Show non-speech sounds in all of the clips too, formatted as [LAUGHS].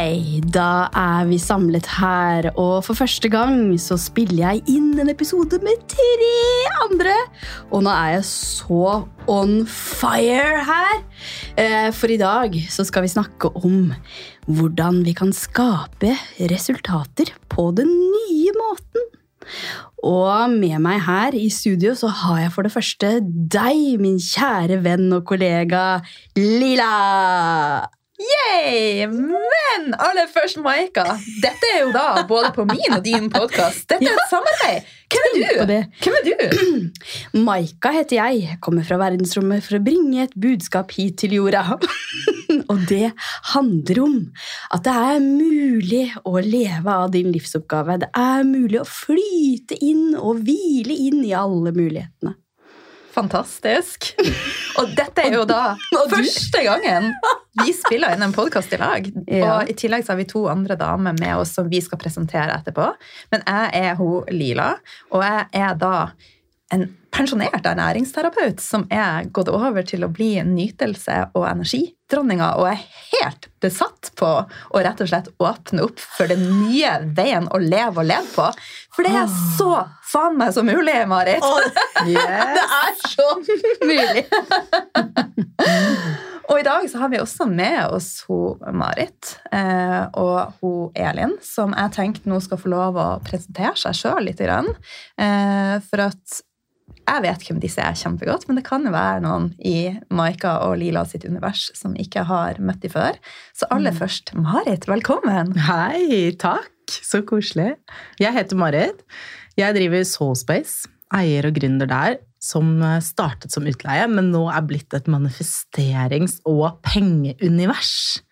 Da er vi samlet her, og for første gang så spiller jeg inn en episode med tre andre. Og nå er jeg så on fire her. Eh, For i dag så skal vi snakke om hvordan vi kan skape resultater på den nye måten. Og med meg her i studio så har jeg for det første deg, min kjære venn og kollega Lila. Yay! Men aller først, Maika. Dette er jo da både på min og din podkast. Dette er et samarbeid. Hvem er du? Hvem er du? [CLEARS THROAT] Maika heter jeg, Jeg kommer fra verdensrommet for å bringe et budskap hit til jorda. [LAUGHS] og det handler om at det er mulig å leve av din livsoppgave. Det er mulig å flyte inn og hvile inn i alle mulighetene. Fantastisk. Og dette er jo da første gangen vi spiller inn en podkast i lag. Ja. Og i tillegg så har vi to andre damer med oss som vi skal presentere etterpå. Men jeg er hun Lila, og jeg er da en pensjonert ernæringsterapeut som er gått over til å bli nytelse- og energidronninga, og er helt besatt på å rett og slett åpne opp for den nye veien å leve og leve på. For det er så faen meg så mulig, Marit! [LAUGHS] Det er så mulig! Og i dag så har vi også med oss hun Marit eh, og hun Elin, som jeg tenkte nå skal få lov å presentere seg sjøl litt. Grann. Eh, for at jeg vet hvem disse er kjempegodt, men det kan jo være noen i Maika og Lila sitt univers som ikke har møtt dem før. Så aller først, Marit, velkommen! Hei, takk. Så koselig. Jeg heter Marit. Jeg driver Soulspace, eier og gründer der, som startet som utleie, men nå er blitt et manifesterings- og pengeunivers.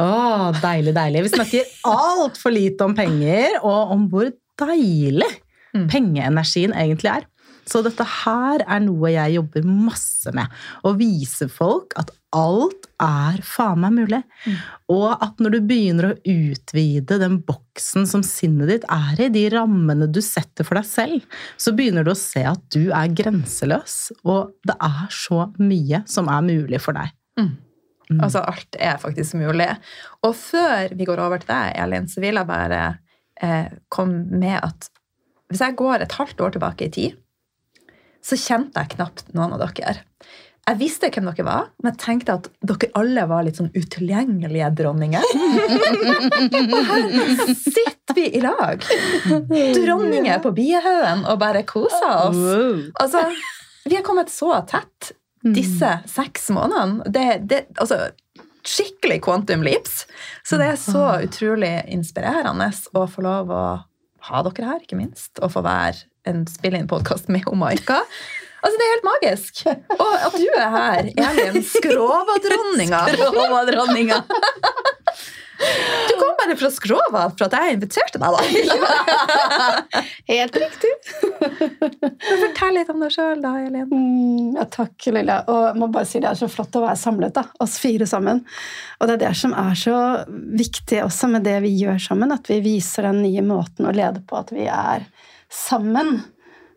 Å, deilig, deilig. Vi snakker altfor lite om penger, og om hvor deilig Mm. pengeenergien egentlig er. Så dette her er noe jeg jobber masse med. Å vise folk at alt er faen meg mulig. Mm. Og at når du begynner å utvide den boksen som sinnet ditt er i, de rammene du setter for deg selv, så begynner du å se at du er grenseløs. Og det er så mye som er mulig for deg. Mm. Mm. Altså, alt er faktisk mulig. Og før vi går over til deg, Elin, så vil jeg bare eh, komme med at hvis jeg går et halvt år tilbake i tid, så kjente jeg knapt noen av dere. Jeg visste hvem dere var, men jeg tenkte at dere alle var litt sånn utilgjengelige dronninger. [LAUGHS] og her sitter vi i lag, dronninger på Biehaugen, og bare koser oss. Altså, vi har kommet så tett disse seks månedene. Det, det, altså, skikkelig quantum leaps. Så det er så utrolig inspirerende å få lov å ha dere her, ikke minst. Og få være en spille inn podkast med Maika. Altså, det er helt magisk. Og at du er her, Elin Skrova-dronninga. Dronninga. Du kom bare fra Skrova for at jeg inviterte deg, da. Helt riktig. Fortell litt om deg sjøl, da, Elin. Mm, ja, takk, Lilla. Og må bare si Det er så flott å være samlet, da, oss fire sammen. Og det er det som er så viktig også med det vi gjør sammen, at vi viser den nye måten å lede på, at vi er sammen.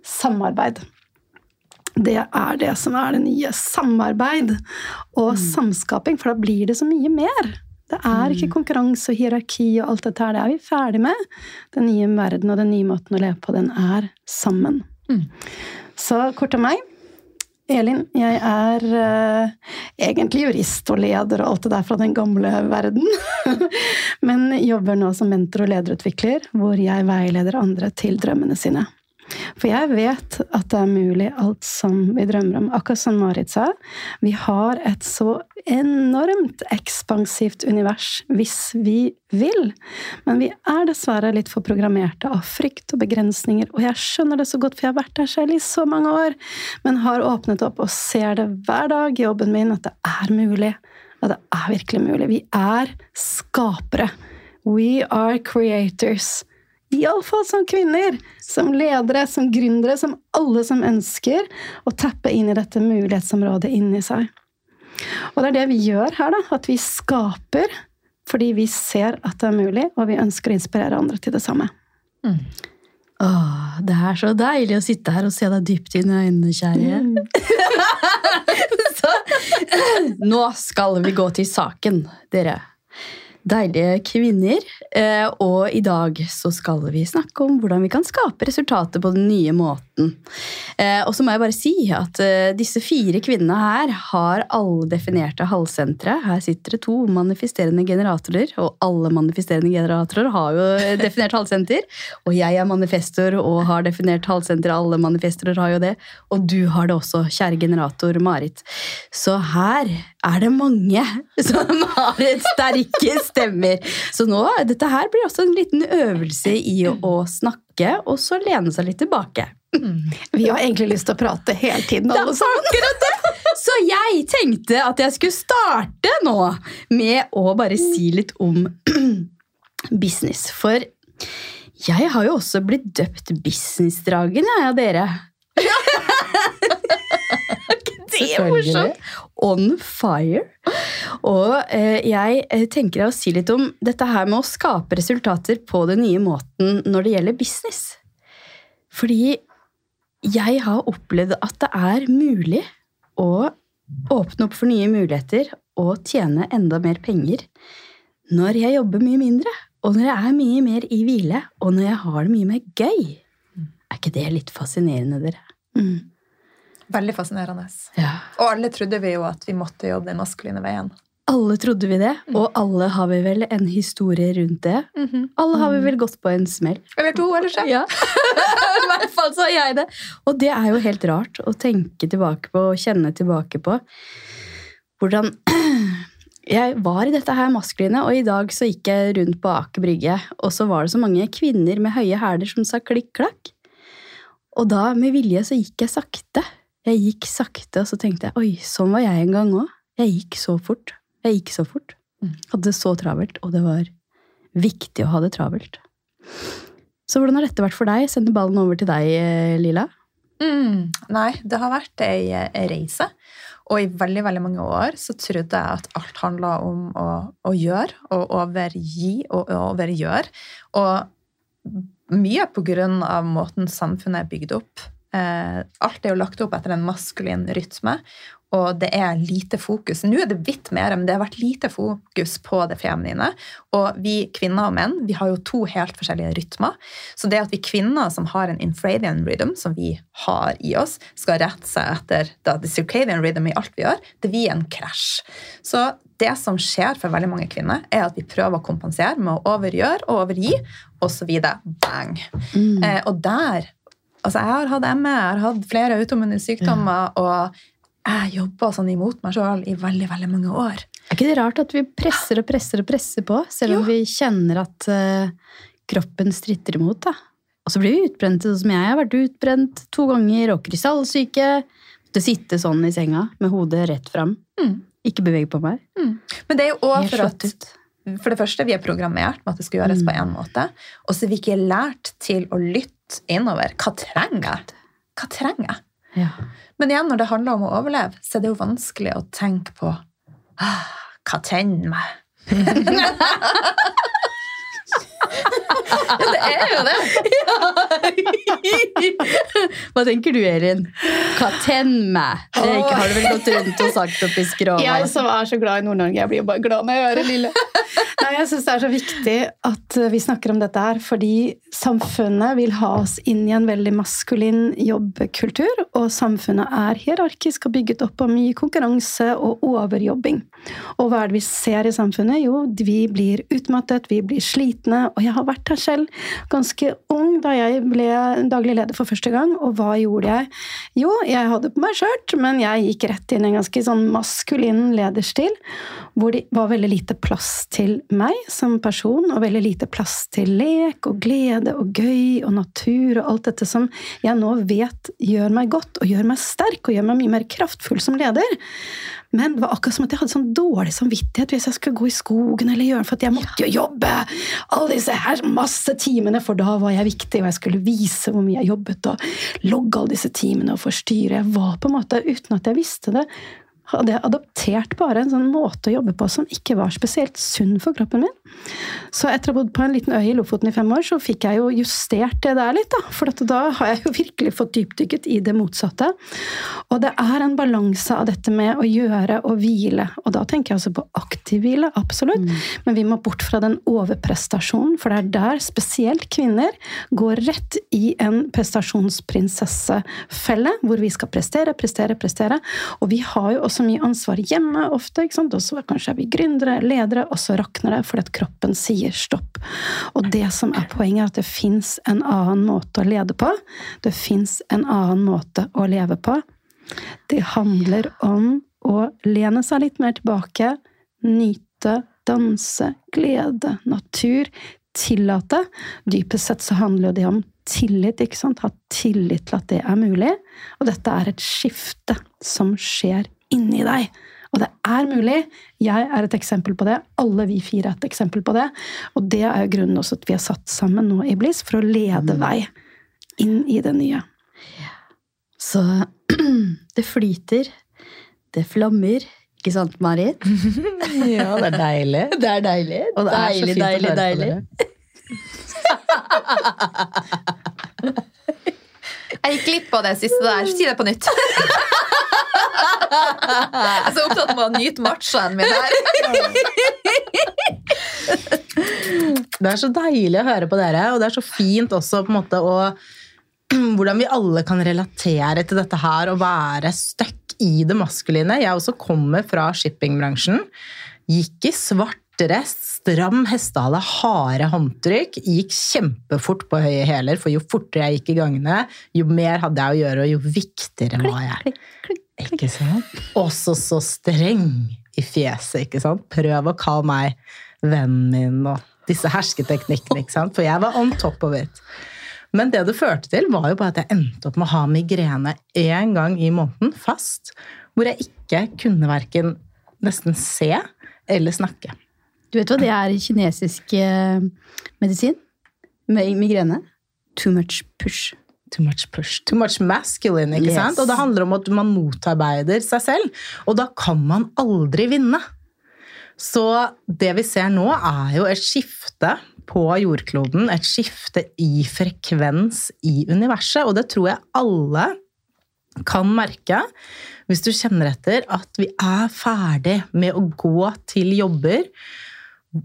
Samarbeid. Det er det som er det nye. Samarbeid og samskaping, for da blir det så mye mer. Det er ikke konkurranse og hierarki og alt dette her. Det er vi ferdig med. Den nye verden og den nye måten å leve på, den er sammen. Mm. Så kort om meg. Elin, jeg er uh, egentlig jurist og leder og alt det der fra den gamle verden. [LAUGHS] Men jobber nå som mentor og lederutvikler, hvor jeg veileder andre til drømmene sine. For jeg vet at det er mulig alt som vi drømmer om. Akkurat som Marit sa, vi har et så enormt ekspansivt univers hvis vi vil. Men vi er dessverre litt for programmerte av frykt og begrensninger. Og jeg skjønner det så godt, for jeg har vært der selv i så mange år. Men har åpnet opp og ser det hver dag i jobben min at det er mulig. Ja, det er virkelig mulig. Vi er skapere. We are creators. Iallfall som kvinner, som ledere, som gründere, som alle som ønsker å tappe inn i dette mulighetsområdet inni seg. Og det er det vi gjør her, da. At vi skaper fordi vi ser at det er mulig, og vi ønsker å inspirere andre til det samme. Åh, det er så deilig å sitte her og se deg dypt inn i øynene, kjære. [LAUGHS] Så, nå skal vi gå til saken, dere. Deilige kvinner. Eh, og i dag så skal vi snakke om hvordan vi kan skape resultater på den nye måten. Eh, og så må jeg bare si at eh, disse fire kvinnene her har alle definerte halvsentre. Her sitter det to manifesterende generatorer, og alle manifesterende generatorer har jo definert halvsenter. Og jeg er manifestor og har definert halvsenter, alle manifestorer har jo det. Og du har det også, kjære generator Marit. Så her er det mange som [LAUGHS] har sterke stemmer. Så nå, dette her blir også en liten øvelse i å, snakke, og så lene seg litt tilbake. Vi har egentlig lyst til å prate hele tiden, alle sammen. Så jeg tenkte at jeg skulle starte nå med å bare si litt om [CLEARS THROAT] business. For jeg har jo også blitt døpt Businessdragen, jeg av dere. Er ikke det morsomt? On fire. Og eh, jeg eh, tenker å si litt om dette her med å skape resultater på den nye måten når det gjelder business. Fordi jeg har opplevd at det er mulig å åpne opp for nye muligheter og tjene enda mer penger når jeg jobber mye mindre, og når jeg er mye mer i hvile, og når jeg har det mye mer gøy. Er ikke det litt fascinerende, dere? Mm. Veldig fascinerende. Ja. Og alle trodde vi jo at vi måtte jobbe den maskuline veien. Alle trodde vi det, og alle har vi vel en historie rundt det. Alle har vi vel gått på en smell. Eller to, eller tre. Ja. [LAUGHS] I hvert fall så har jeg det. Og det er jo helt rart å tenke tilbake på og kjenne tilbake på. Hvordan [CLEARS THROAT] jeg var i dette her maskuline, og i dag så gikk jeg rundt på Aker Brygge, og så var det så mange kvinner med høye hæler som sa klikk-klakk. Og da, med vilje, så gikk jeg sakte. Jeg gikk sakte, og så tenkte jeg oi, sånn var jeg en gang òg. Jeg gikk så fort. Jeg gikk så fort. Hadde det så travelt, og det var viktig å ha det travelt. Så hvordan har dette vært for deg? Sender ballen over til deg, eh, Lila. Mm, nei, det har vært ei, ei reise. Og i veldig veldig mange år så trodde jeg at alt handla om å, å gjøre og overgi og overgjøre. Og mye på grunn av måten samfunnet er bygd opp. Eh, alt er jo lagt opp etter en maskulin rytme, og det er lite fokus. Nå er det vidt mer, men det har vært lite fokus på det feminine. Og vi kvinner og menn vi har jo to helt forskjellige rytmer. Så det at vi kvinner som har en infradian rhythm, som vi har i oss, skal rette seg etter da, the circadian rhythm i alt vi gjør, det blir en krasj. Så det som skjer for veldig mange kvinner, er at vi prøver å kompensere med å overgjøre og overgi, osv. Bang. Eh, og der Altså, jeg har hatt ME, jeg har hatt flere autoimmune sykdommer, og jeg jobba sånn imot meg sjøl i veldig, veldig mange år. Er ikke det rart at vi presser og presser og presser på, selv om Jo. vi kjenner at uh, kroppen stritter imot? da? Og så blir vi utbrente, sånn som jeg har vært utbrent to ganger, og krystallsyke. Måtte sitte sånn i senga med hodet rett fram. Mm. Ikke bevege på meg. Men det er jo òg for at ut. For det første, vi er programmert med at det skal gjøres på én måte. Og så er vi ikke lært til å lytte innover. Hva trenger jeg? Hva trenger jeg? Ja. Men igjen, når det handler om å overleve, så er det jo vanskelig å tenke på ah, hva tenner meg? [LAUGHS] ja, det er jo det! [LAUGHS] Hva tenker du, Erin? Hva tenner meg? Det ikke, har du vel gått rundt og sagt opp i skrå? Jeg som er så glad i Nord-Norge, jeg blir jo bare glad når jeg hører Lille. Nei, jeg syns det er så viktig at vi snakker om dette her, fordi samfunnet vil ha oss inn i en veldig maskulin jobbkultur, og samfunnet er hierarkisk og bygget opp av mye konkurranse og overjobbing. Og hva er det vi ser i samfunnet? Jo, vi blir utmattet, vi blir slitne, og jeg har vært her selv ganske ung da jeg ble daglig leder for første gang, og hva gjorde jeg? Jo, jeg hadde på meg skjørt, men jeg gikk rett inn i en ganske sånn maskulin lederstil, hvor det var veldig lite plass til meg som person, og veldig lite plass til lek og glede og gøy og natur og alt dette som jeg nå vet gjør meg godt og gjør meg sterk og gjør meg mye mer kraftfull som leder. Men det var akkurat som at jeg hadde sånn dårlig samvittighet hvis jeg skulle gå i skogen eller gjøre for at jeg måtte jo jobbe alle disse her masse timene, for da var jeg viktig, og jeg skulle vise hvor mye jeg jobbet, og logge alle disse timene og forstyrre. Jeg var på en måte, uten at jeg visste det, hadde jeg adoptert bare en sånn måte å jobbe på som ikke var spesielt sunn for kroppen min. Så etter å ha bodd på en liten øy i Lofoten i fem år, så fikk jeg jo justert det der litt. Da For da har jeg jo [LAUGHS] virkelig fått dypdykket i det motsatte. Og det er en balanse av dette med å gjøre og hvile. Og da tenker jeg også på aktiv hvile, absolutt. Men vi må bort fra den overprestasjonen, for det er der spesielt kvinner går rett i en prestasjonsprinsessefelle, hvor vi skal prestere, prestere, prestere. Og vi har jo også mye ansvar hjemme ofte. ikke sant? Og så kanskje er vi gründere, ledere, og så rakner det fordi at kroppen sier stopp. Og det som er poenget, er at det fins en annen måte å lede på. Det fins en annen måte å leve på. Det handler om å lene seg litt mer tilbake, nyte, danse, glede, natur. Tillate. Dypest sett så handler jo det om tillit. ikke sant? Ha tillit til at det er mulig. Og dette er et skifte som skjer inni deg. Og det er mulig. Jeg er et eksempel på det. Alle vi fire er et eksempel på det. Og det er jo grunnen også at vi har satt sammen nå i Bliss, for å lede vei inn i det nye. Så [CLEARS THROAT] det flyter, det flammer. Ikke sant, Marit? [LAUGHS] Ja, det er deilig. [LAUGHS] Det er deilig. Og det er så deilig, deilig, deilig. dere. [LAUGHS] Jeg gikk glipp av det siste der. Si det på nytt. Jeg er så opptatt med å nyte matchaen min her. Det er så deilig å høre på dere, og det er så fint også på en måte å [CLEARS THROAT] Hvordan vi alle kan relatere til dette her og være stuck i det maskuline. Jeg også kommer fra shippingbransjen. Gikk i svart dress, stram hestehale, harde håndtrykk. Gikk kjempefort på høye hæler, for jo fortere jeg gikk i gangene, jo mer hadde jeg å gjøre, og jo viktigere var jeg. Ikke sant? Også så streng i fjeset, ikke sant? Prøv å kalle meg vennen min og disse hersketeknikkene, ikke sant? For jeg var on top of it. Men det det førte til, var jo bare at jeg endte opp med å ha migrene én gang i måneden fast, hvor jeg ikke kunne verken nesten se eller snakke. Du vet hva det er i kinesisk eh, medisin? Med migrene? Too much push. Too much push. Too much masculine, ikke Yes. sant? Og det handler om at man motarbeider seg selv. Og da kan man aldri vinne. Så det vi ser nå, er jo et skifte på jordkloden. Et skifte i frekvens i universet. Og det tror jeg alle kan merke, hvis du kjenner etter, at vi er ferdig med å gå til jobber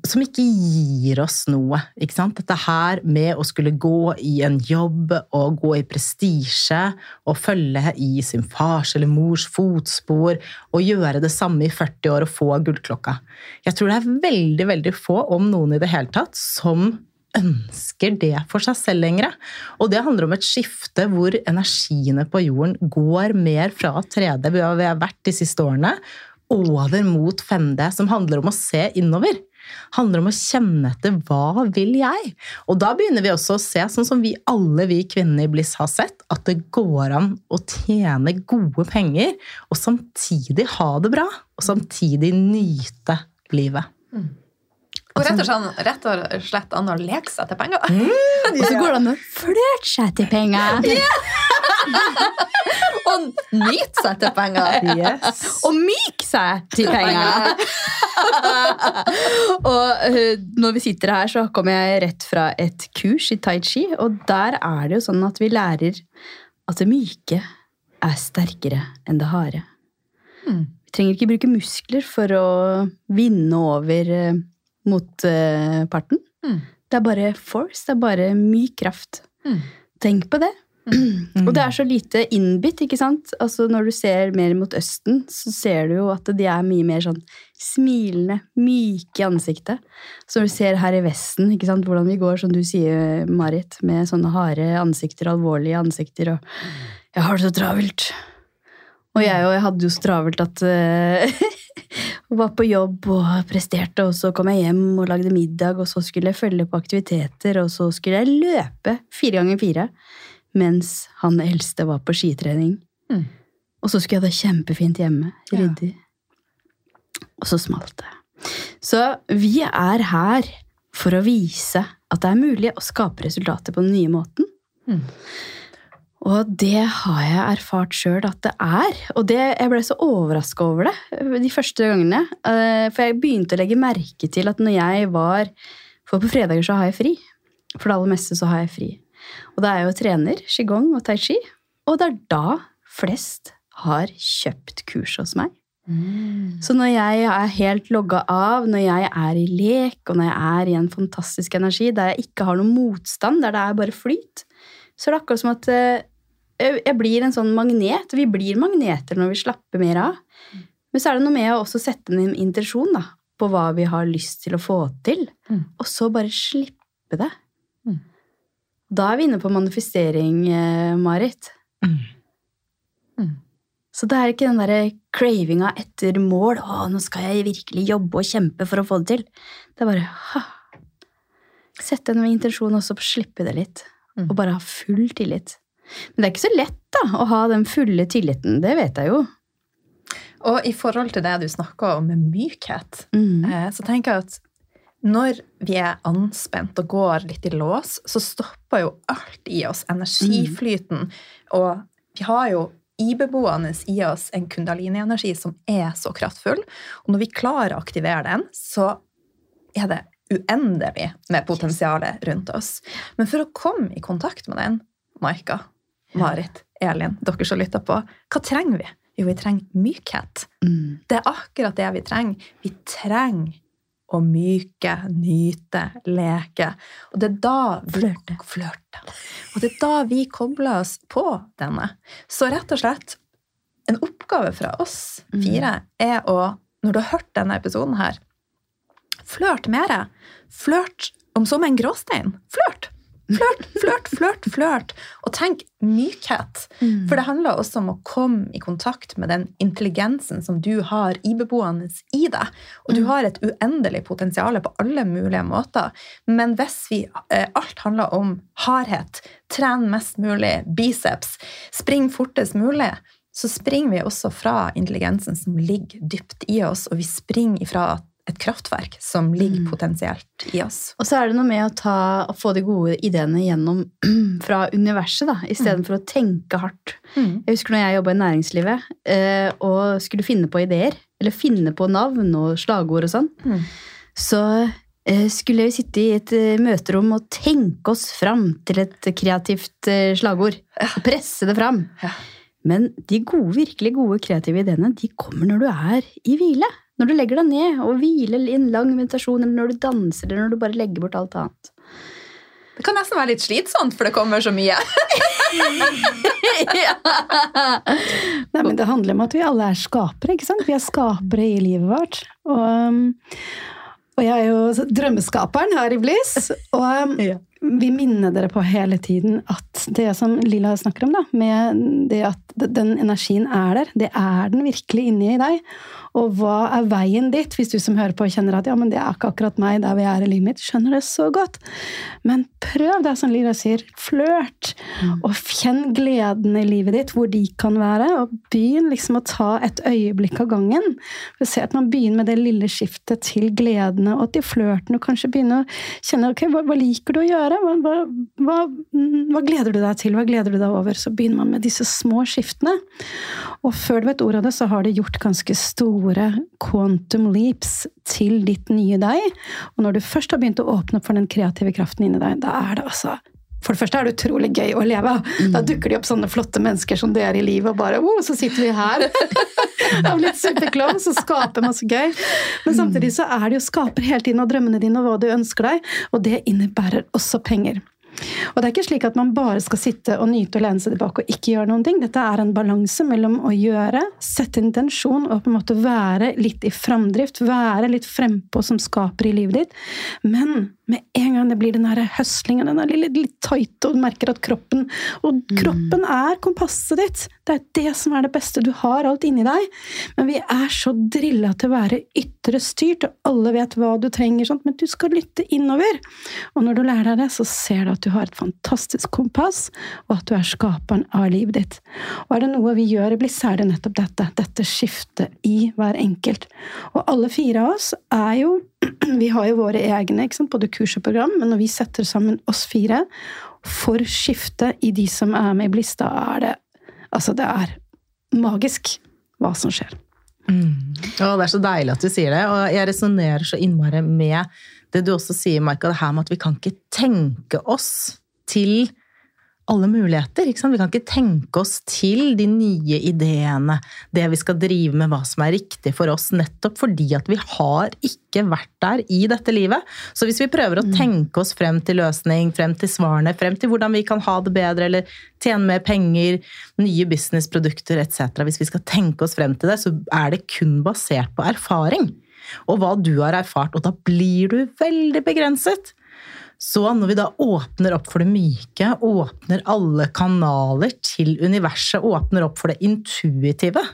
som ikke gir oss noe. Ikke sant? Dette her med å skulle gå i en jobb og gå i prestisje og følge i sin fars eller mors fotspor og gjøre det samme i 40 år og få gullklokka. Jeg tror det er veldig, veldig få, om noen i det hele tatt, som ønsker det for seg selv lenger. Og det handler om et skifte hvor energiene på jorden går mer fra 3D, vi har vært de siste årene, over mot 5D, som handler om å se innover. Handler om å kjenne etter hva vil jeg? Og da begynner vi også å se, sånn som vi alle vi kvinner i Bliss har sett, at det går an å tjene gode penger og samtidig ha det bra. Og samtidig nyte livet. Og rett og slett, rett og slett an å leke seg til penger. [LAUGHS] Og så går det an å flørte seg til penger. Og nyte seg til penger. Yes. Og myke seg til penger. [LAUGHS] og eh, når vi sitter her, så kommer jeg rett fra et kurs i tai chi. Og der er det jo sånn at vi lærer at det myke er sterkere enn det harde. Mm. Vi trenger ikke bruke muskler for å vinne over eh, motparten. Mm. Det er bare force, det er bare myk kraft. Mm. Tenk på det. Og det er så lite innbitt, ikke sant? Altså Når du ser mer mot Østen, så ser du jo at de er mye mer sånn smilende, myke i ansiktet. Så når du ser her i Vesten, ikke sant, hvordan vi går, som du sier, Marit, med sånne harde ansikter, alvorlige ansikter, og 'jeg har det så travelt'. Og jeg, og jeg hadde jo så travelt at og [LAUGHS] var på jobb og presterte, og så kom jeg hjem og lagde middag, og så skulle jeg følge på aktiviteter, og så skulle jeg løpe fire ganger fire, mens han eldste var på skitrening. Mm. Og så skulle jeg ha det kjempefint hjemme, Ja. Og så smalt det. Så vi er her for å vise at det er mulig å skape resultater på den nye måten. Mm. Og det har jeg erfart sjøl at det er. Og det, jeg ble så overraska over det de første gangene. Eh, For jeg begynte å legge merke til at når jeg var For på fredager så har jeg fri. For det aller meste så har jeg fri. Og da er jo trener, qigong og tai chi. Og det er da flest har kjøpt kurs hos meg. Så når jeg er helt logga av, når jeg er i lek, og når jeg er i en fantastisk energi der jeg ikke har noen motstand, der det er bare flyt, så er det akkurat som at eh, jeg blir en sånn magnet. Vi blir magneter når vi slapper mer av. Men så er det noe med å også sette en intensjon da, på hva vi har lyst til å få til, Mm. og så bare slippe det. Da er vi inne på manifestering, eh, Marit. Mm. Mm. Så det er ikke den derre cravinga etter mål. Å, nå skal jeg virkelig jobbe og kjempe for å få det til. Det er bare ha. Sette en intensjon også på å slippe det litt. Mm. Og bare ha full tillit. Men det er ikke så lett da, å ha den fulle tilliten. Det vet jeg jo. Og i forhold til det du snakker om med mykhet, Mm. eh, så tenker jeg at når vi er anspent og går litt i lås, så stopper jo alt i oss. Energiflyten. Og vi har jo ibeboende i oss en kundalini-energi som er så kraftfull. Og når vi klarer å aktivere den, så er det uendelig med potensialet rundt oss. Men for å komme i kontakt med den, Maika, Marit, Elin, dere som lytter på, hva trenger vi? Jo, vi trenger mykhet. Mm. Det er akkurat det vi trenger. Vi trenger å myke, nyte, leke. Og det er da Flørte. flørte. Og det er da vi kobler oss på denne. Så rett og slett, en oppgave fra oss fire er å, når du har hørt denne episoden her, flørt mer. Flørt om med en gråstein. Flørt! Flørt, flørt, flørt, flørt. Og tenk mykhet. Mm. For det handler også om å komme i kontakt med den intelligensen som du har ibeboende i deg. Og du Mm. har et uendelig potensial på alle mulige måter. Men hvis vi eh, alt handler om hardhet, tren mest mulig, biceps, spring fortest mulig, så springer vi også fra intelligensen som ligger dypt i oss, og vi springer ifra et kraftverk som ligger Mm. potensielt i oss. Og så er det noe med å, ta, å få de gode ideene gjennom [CLEARS THROAT] fra universet, da, istedenfor å tenke hardt. Mm. Jeg husker når jeg jobba i næringslivet eh, og skulle finne på ideer, eller finne på navn og slagord og sånn, Mm. så eh, skulle vi sitte i et eh, møterom og tenke oss fram til et kreativt eh, slagord. Og presse det fram. Ja. Men de gode, virkelig gode kreative ideene de kommer når du er i hvile. Når du legger deg ned og hviler i en lang meditasjon, eller når du danser, eller når du bare legger bort alt annet. Det kan nesten være litt slitsomt, for det kommer så mye. [LAUGHS] Nei, men Det handler om at vi alle er skapere. ikke sant? Vi er skapere i livet vårt. Og, um, og jeg er jo drømmeskaperen her i Bliss. Og um, Ja. Vi minner dere på hele tiden at det som Lilla snakker om, da, med det at den energien er der, det er den virkelig inni deg. Og hva er veien dit, hvis du som hører på kjenner at ja, men det er ikke akkurat meg der vi er i livet mitt, skjønner det så godt. Men prøv det som Lira sier, flørt. Og kjenn gleden i livet ditt, hvor de kan være. Og begynn liksom å ta et øyeblikk av gangen. For Se at man begynner med det lille skiftet til gledene og til flørten, og kanskje begynne å kjenne ok, hva, hva liker du å gjøre? Hva, hva, hva, mm, hva gleder du deg til? Hva gleder du deg over? Så begynner man med disse små skiftene. Og før du vet ordet av det, så har det gjort ganske store quantum leaps til ditt nye deg. Og når du først har begynt å åpne opp for den kreative kraften inni deg, da er det altså for det første er det utrolig gøy å leve. Da dukker de opp sånne flotte mennesker som dere i livet, og bare oh, så sitter vi her. [LAUGHS] Av litt superklovn, så skaper masse gøy. Men samtidig så er det jo skaper hele tiden av drømmene dine og hva du ønsker deg, og det innebærer også penger. Og det er ikke slik at man bare skal sitte og nyte og lene seg tilbake og ikke gjøre noen ting. Dette er en balanse mellom å gjøre, sette intensjon og på en måte være litt i framdrift, være litt frempå som skaper i livet ditt. Men med en gang det blir den der høslingen, den er litt, litt tight, og du merker at kroppen Og kroppen er kompasset ditt. Det er det som er det beste. Du har alt inni deg. Men vi er så drilla til å være ytre styrt, og alle vet hva du trenger, sånt, men du skal lytte innover. Og når du lærer deg det, så ser du at du har et fantastisk kompass, og at du er skaperen av livet ditt. Og er det noe vi gjør i Bliss, er det nettopp dette. Dette skiftet i hver enkelt. Og alle fire av oss er jo [CLEARS THROAT] Vi har jo våre egne, både kurs og program, men når vi setter sammen oss fire for skifte i de som er med i Bliss, da er det Altså, det er magisk hva som skjer. Mm. Og det er så deilig at du sier det, og jeg resonnerer så innmari med det du også sier, Marka, det her med at vi kan ikke tenke oss til alle muligheter. Ikke sant? Vi kan ikke tenke oss til de nye ideene, det vi skal drive med, hva som er riktig for oss, nettopp fordi at vi har ikke vært der i dette livet. Så hvis vi prøver å Mm. tenke oss frem til løsning, frem til svarene, frem til hvordan vi kan ha det bedre eller tjene mer penger, nye businessprodukter etc., hvis vi skal tenke oss frem til det, så er det kun basert på erfaring. Og hva du har erfart, og da blir du veldig begrenset. Så når vi da åpner opp for det myke, åpner alle kanaler til universet, åpner opp for det intuitive,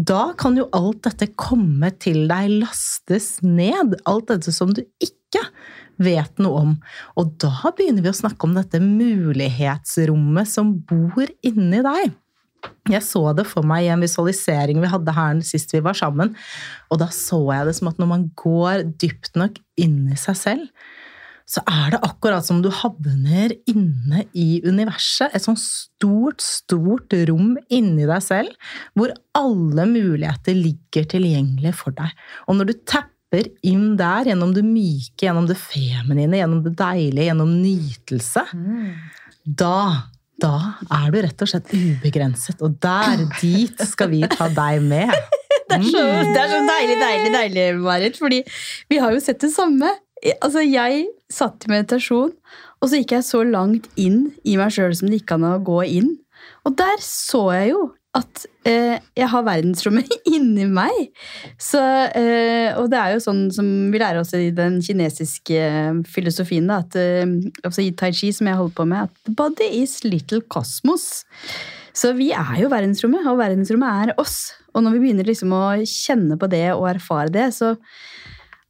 da kan jo alt dette komme til deg, lastes ned. Alt dette som du ikke vet noe om. Og da begynner vi å snakke om dette mulighetsrommet som bor inni deg. Jeg så det for meg i en visualisering vi hadde her sist vi var sammen. Og da så jeg det som at når man går dypt nok inn i seg selv, så er det akkurat som du havner inne i universet. Et sånt stort, stort rom inni deg selv, hvor alle muligheter ligger tilgjengelig for deg. Og når du tapper inn der, gjennom det myke, gjennom det feminine, gjennom det deilige, gjennom nytelse, da da er du rett og slett ubegrenset, og der, dit skal vi ta deg med. [LAUGHS] Det er, så, det er så deilig, deilig, deilig, Marit. Fordi vi har jo sett det samme. Altså, jeg satt i meditasjon, og så gikk jeg så langt inn i meg sjøl som det gikk an å gå inn. Og der så jeg jo at eh, jeg har verdensrommet [LAUGHS] inni meg. Så, eh, og det er jo sånn som vi lærer oss i den kinesiske eh, filosofien, da, at, eh, altså i tai chi, som jeg holder på med, at the body is little cosmos. Så vi er jo verdensrommet, og verdensrommet er oss. Og når vi begynner liksom å kjenne på det og erfare det, så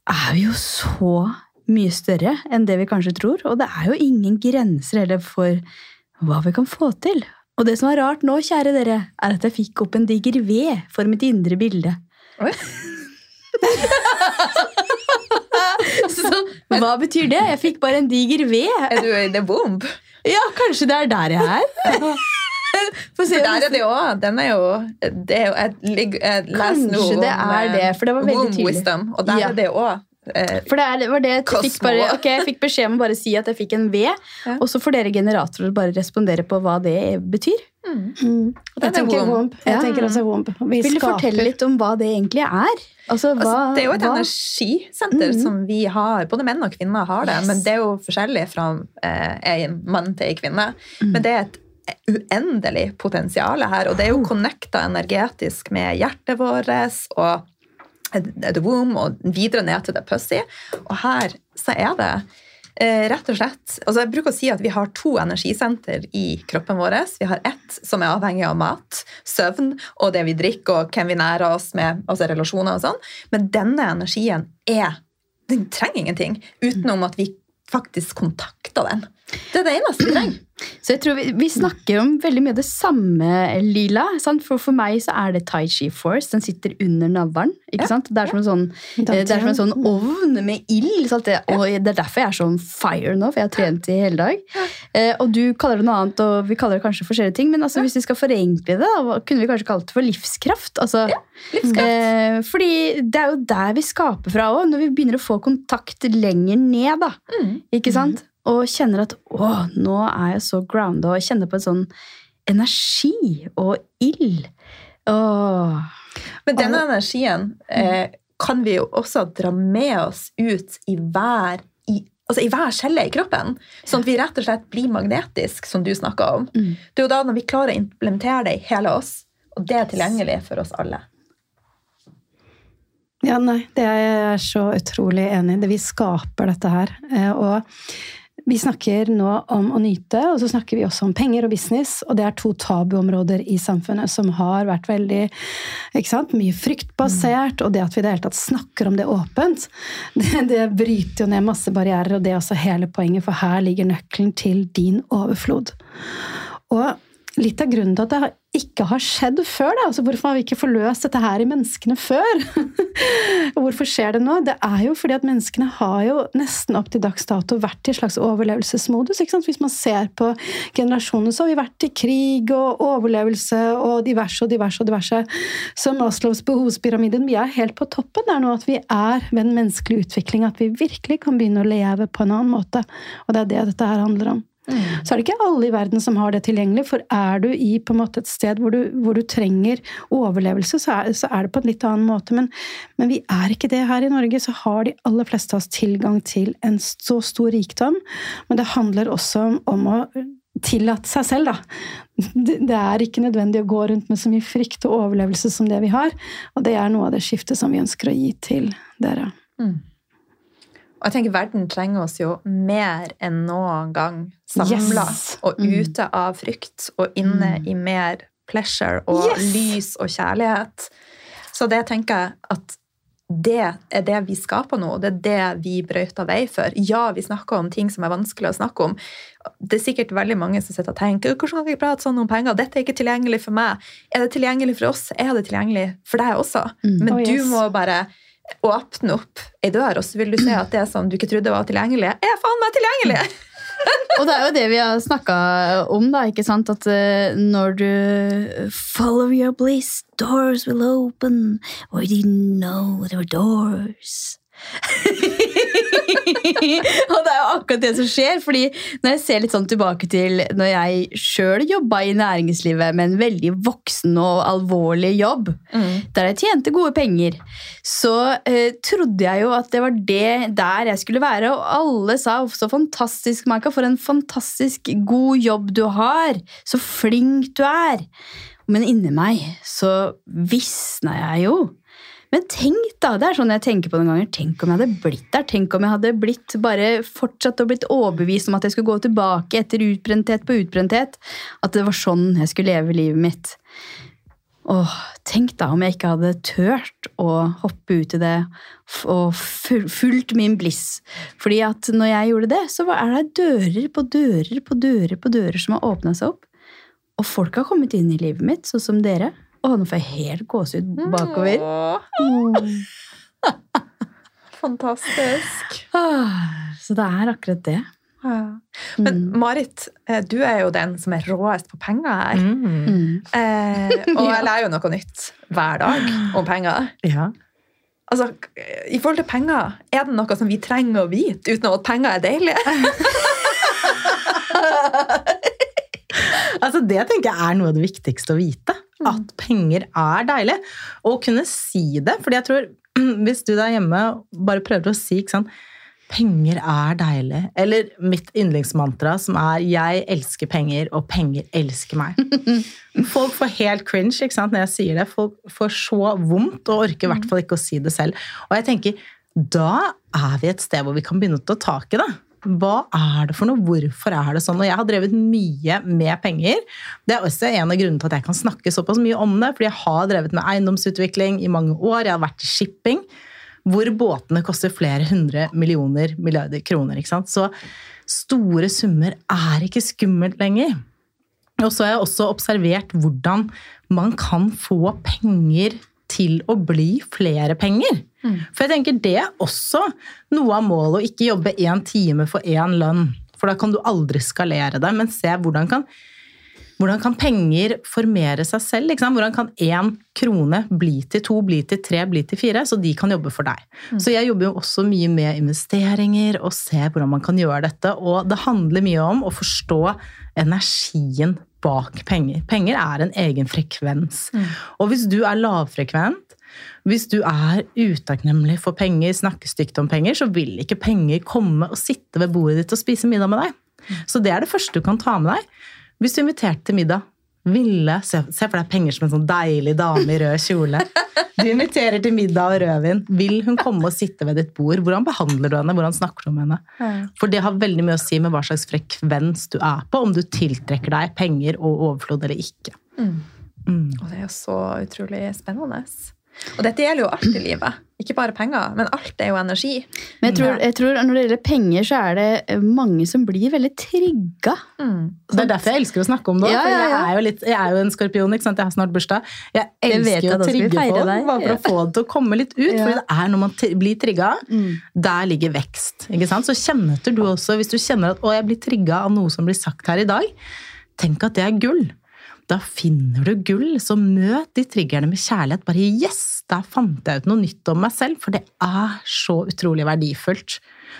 er vi jo så mye større enn det vi kanskje tror. Og det er jo ingen grenser heller for hva vi kan få til. Og det som er rart nå, kjære dere, er at jeg fikk opp en diger ved for mitt indre bilde. Oi. [LAUGHS] Så hva betyr det? Jeg fikk bare en diger ved. Er du i the bomb? Ja, kanskje det er der jeg er. [LAUGHS] For, se For der er det òg. Den er jo, det er jo Jeg, jeg nå Kanskje det er eh, det, for det var veldig womb tydelig. wisdom, og der Ja. er det òg eh, For det var det jeg fikk, bare, okay, jeg fikk beskjed om å bare si at jeg fikk en V, Ja. og så får dere generatorer bare respondere på hva det betyr. mm. Mm. er Jeg tenker womb. womb. Jeg Ja. tenker også womb. Vi Vil du skaper- fortelle litt om hva det egentlig er? Altså, hva, Altså, det er jo et hva? energisenter Mhm. som vi har. Både menn og kvinner har det, Yes. men det er jo forskjellig fra eh, en mann til en kvinne. Men det er et uendelig potensial her, og det er jo connecta energetisk med hjertet vårt og the womb og videre ned til the pussy. Og her så er det eh, rett og slett altså Jeg bruker å si at vi har to energisenter i kroppen vår. Vi har ett som er avhengig av mat, søvn og det vi drikker og hvem vi nærer oss med, altså relasjoner og sånn. Men denne energien er Den trenger ingenting utenom at vi faktisk kontakter den. Det er det eneste vi trenger. Så jeg tror vi, vi snakker om veldig mye det samme, Lila. Sant? For, for meg så er det Tai Chi Force. Den sitter under navlen. Ja. Det er som en sånn, eh, det er som en sånn ovn med ild. Det, og det er derfor jeg er sånn fire nå, for jeg har trent i hele dag. Eh, og du kaller det noe annet, og vi kaller det kanskje forskjellige ting. Men altså, hvis vi skal forenkle det, da, kunne vi kanskje kalt det for livskraft. Altså, Livskraft. Eh, fordi det er jo der vi skaper fra òg, når vi begynner å få kontakt lenger ned. da, Mm. ikke sant? Og kjenner at å, nå er jeg så grounda, og jeg kjenner på en sånn energi og ild. Åh. Men denne energien eh, kan vi jo også dra med oss ut i hver, i, altså i hver celle i kroppen. Sånn at vi rett og slett blir magnetisk, som du snakka om. Mm. Det er jo da når vi klarer å implementere det i hele oss, og det er tilgjengelig for oss alle. Ja, nei, det er jeg så utrolig enig i. Vi skaper dette her. Eh, Og vi snakker nå om å nyte, og så snakker vi også om penger og business. Og det er to tabuområder i samfunnet som har vært veldig ikke sant? Mye fryktbasert. Og det at vi i det hele tatt snakker om det åpent, [LAUGHS] det, det bryter jo ned masse barrierer. Og det er også hele poenget, for her ligger nøkkelen til din overflod. Og litt av grunnen til at det ikke har skjedd før. Da. Altså, hvorfor har vi ikke forløst dette her i menneskene før? [LAUGHS] og hvorfor skjer det nå? Det er jo fordi at menneskene har jo nesten opp til dags dato vært i en slags overlevelsesmodus. Hvis man ser på generasjoner, så har vi vært i krig og overlevelse og diverse og diverse og diverse. Så Maslows behovspyramiden, vi er helt på toppen der nå. At vi er ved en menneskelig utvikling. At vi virkelig kan begynne å leve på en annen måte. Og det er det dette her handler om. Mm. Så er det ikke alle i verden som har det tilgjengelig, for er du i på en måte et sted hvor du, hvor du trenger overlevelse, så er, så er, det på en litt annen måte. Men, men, vi er ikke det her i Norge. Så har de aller fleste av oss tilgang til en så stor rikdom. Men det handler også om å tillate seg selv, da. Det er ikke nødvendig å gå rundt med så mye frykt og overlevelse som det vi har. Og det er noe av det skiftet som vi ønsker å gi til dere. Mm. Og jeg tenker Verden trenger oss jo mer enn noen gang samla yes. og mm. ute av frykt og inne mm. i mer pleasure og yes. lys og kjærlighet. Så det tenker jeg at det er det vi skaper nå, det er det vi brøyter vei for. Ja, vi snakker om ting som er vanskelig å snakke om. Det er sikkert veldig mange som sitter og tenker hvordan kan vi prate sånn om penger? Dette er ikke tilgjengelig for meg. Er det tilgjengelig for oss? Er det tilgjengelig for deg også? Mm. Men oh, yes. du må bare åpne opp ei dør, og så vil du se at det som du ikke trodde var tilgjengelig, er faen meg tilgjengelig! [LAUGHS] og det er jo det vi har snakka om, da, ikke sant? At uh, når du Follow your bliss, doors will open. Or you didn't know there were doors. [LAUGHS] [LAUGHS] og det er jo akkurat det som skjer. fordi når jeg ser litt sånn tilbake til når jeg sjøl jobba i næringslivet med en veldig voksen og alvorlig jobb, mm. der jeg tjente gode penger, så eh, trodde jeg jo at det var det der jeg skulle være. Og alle sa så fantastisk, Maika, for en fantastisk god jobb du har. Så flink du er. Men inni meg så visna jeg jo. Men tenk, da! Det er sånn jeg tenker på noen ganger. Tenk om jeg hadde blitt der. Tenk om jeg hadde blitt bare fortsatt og blitt overbevist om at jeg skulle gå tilbake etter utbrenthet på utbrenthet. At det var sånn jeg skulle leve livet mitt. Åh, tenk da om jeg ikke hadde tørt å hoppe ut i det og fulgt min bliss. Fordi at når jeg gjorde det, så er det dører på dører på dører på dører som har åpna seg opp. Og folk har kommet inn i livet mitt, sånn som dere. Å, nå får jeg helt gåsehud bakover. Mm. [LAUGHS] Fantastisk. Ah, så det er akkurat det. Ja. Men mm. Marit, eh, du er jo den som er råest på penger her. Mm. Eh, og [LAUGHS] jeg lærer jo noe nytt hver dag om penger. Ja. Altså, I forhold til penger, er det noe som vi trenger å vite uten at penger er deilige? [LAUGHS] altså, det tenker jeg er noe av det viktigste å vite. Mm. at penger er deilig. Og å kunne si det. fordi jeg tror [CLEARS THROAT] hvis du der hjemme bare prøver å si ikke sant, penger er deilig, eller mitt yndlingsmantra som er 'jeg elsker penger, og penger elsker meg'. [LAUGHS] Folk får helt cringe ikke sant, når jeg sier det. Folk får så vondt og orker i hvert fall ikke å si det selv. Og jeg tenker, da er vi et sted hvor vi kan begynne å ta tak i det. Hva er det for noe? Hvorfor er det sånn? Og jeg har drevet mye med penger. Det er også en av grunnene til at jeg kan snakke såpass mye om det. Fordi jeg har drevet med eiendomsutvikling i mange år. Jeg har vært i shipping. Hvor båtene koster flere hundre millioner milliarder kroner. ikke sant? Så store summer er ikke skummelt lenger. Og så har jeg også observert hvordan man kan få penger til å bli flere penger. Mm. For jeg tenker det er også noe av målet å ikke jobbe én time for én lønn. For da kan du aldri skalere det. Men se hvordan kan, hvordan kan penger formere seg selv? Hvordan kan én krone bli til to, bli til tre, bli til fire? Så de kan jobbe for deg. Mm. Så jeg jobber jo også mye med investeringer og ser hvordan man kan gjøre dette. Og det handler mye om å forstå energien bak penger. Penger er en egen frekvens. Mm. Og hvis du er lavfrekvent, hvis du er utakknemlig for penger, snakker stygt om penger, så vil ikke penger komme og sitte ved bordet ditt og spise middag med deg. Så det er det første du kan ta med deg. Hvis du inviterte til middag, ville Se, se for deg penger som en sånn deilig dame i rød kjole. Du inviterer til middag og rødvin. Vil hun komme og sitte ved ditt bord? Hvordan behandler du henne? Hvordan snakker du om henne? For det har veldig mye å si med hva slags frekvens du er på, om du tiltrekker deg penger og overflod eller ikke. Mm. Mm. Og det er jo så utrolig spennende. Og dette gjelder jo alt i livet. Ikke bare penger, men alt er jo energi. Men jeg tror, jeg tror når det gjelder penger, så er det eh, mange som blir veldig trigga. Mm. Det er derfor jeg elsker å snakke om det. Ja, for ja, ja. Jeg, er jo litt, jeg er jo en skorpion, ikke sant? jeg har snart bursdag. Jeg elsker jeg å trigge på, folk bare for å få det til å komme litt ut. Ja. Fordi det er når man t- blir trigga, der ligger vekst. Ikke sant? Så kjenner du også, hvis du kjenner at å, jeg blir trigga av noe som blir sagt her i dag, tenk at det er gull. Da finner du gull, så møt de triggerne med kjærlighet. Bare yes, da fant jeg ut noe nytt om meg selv, for det er så utrolig verdifullt.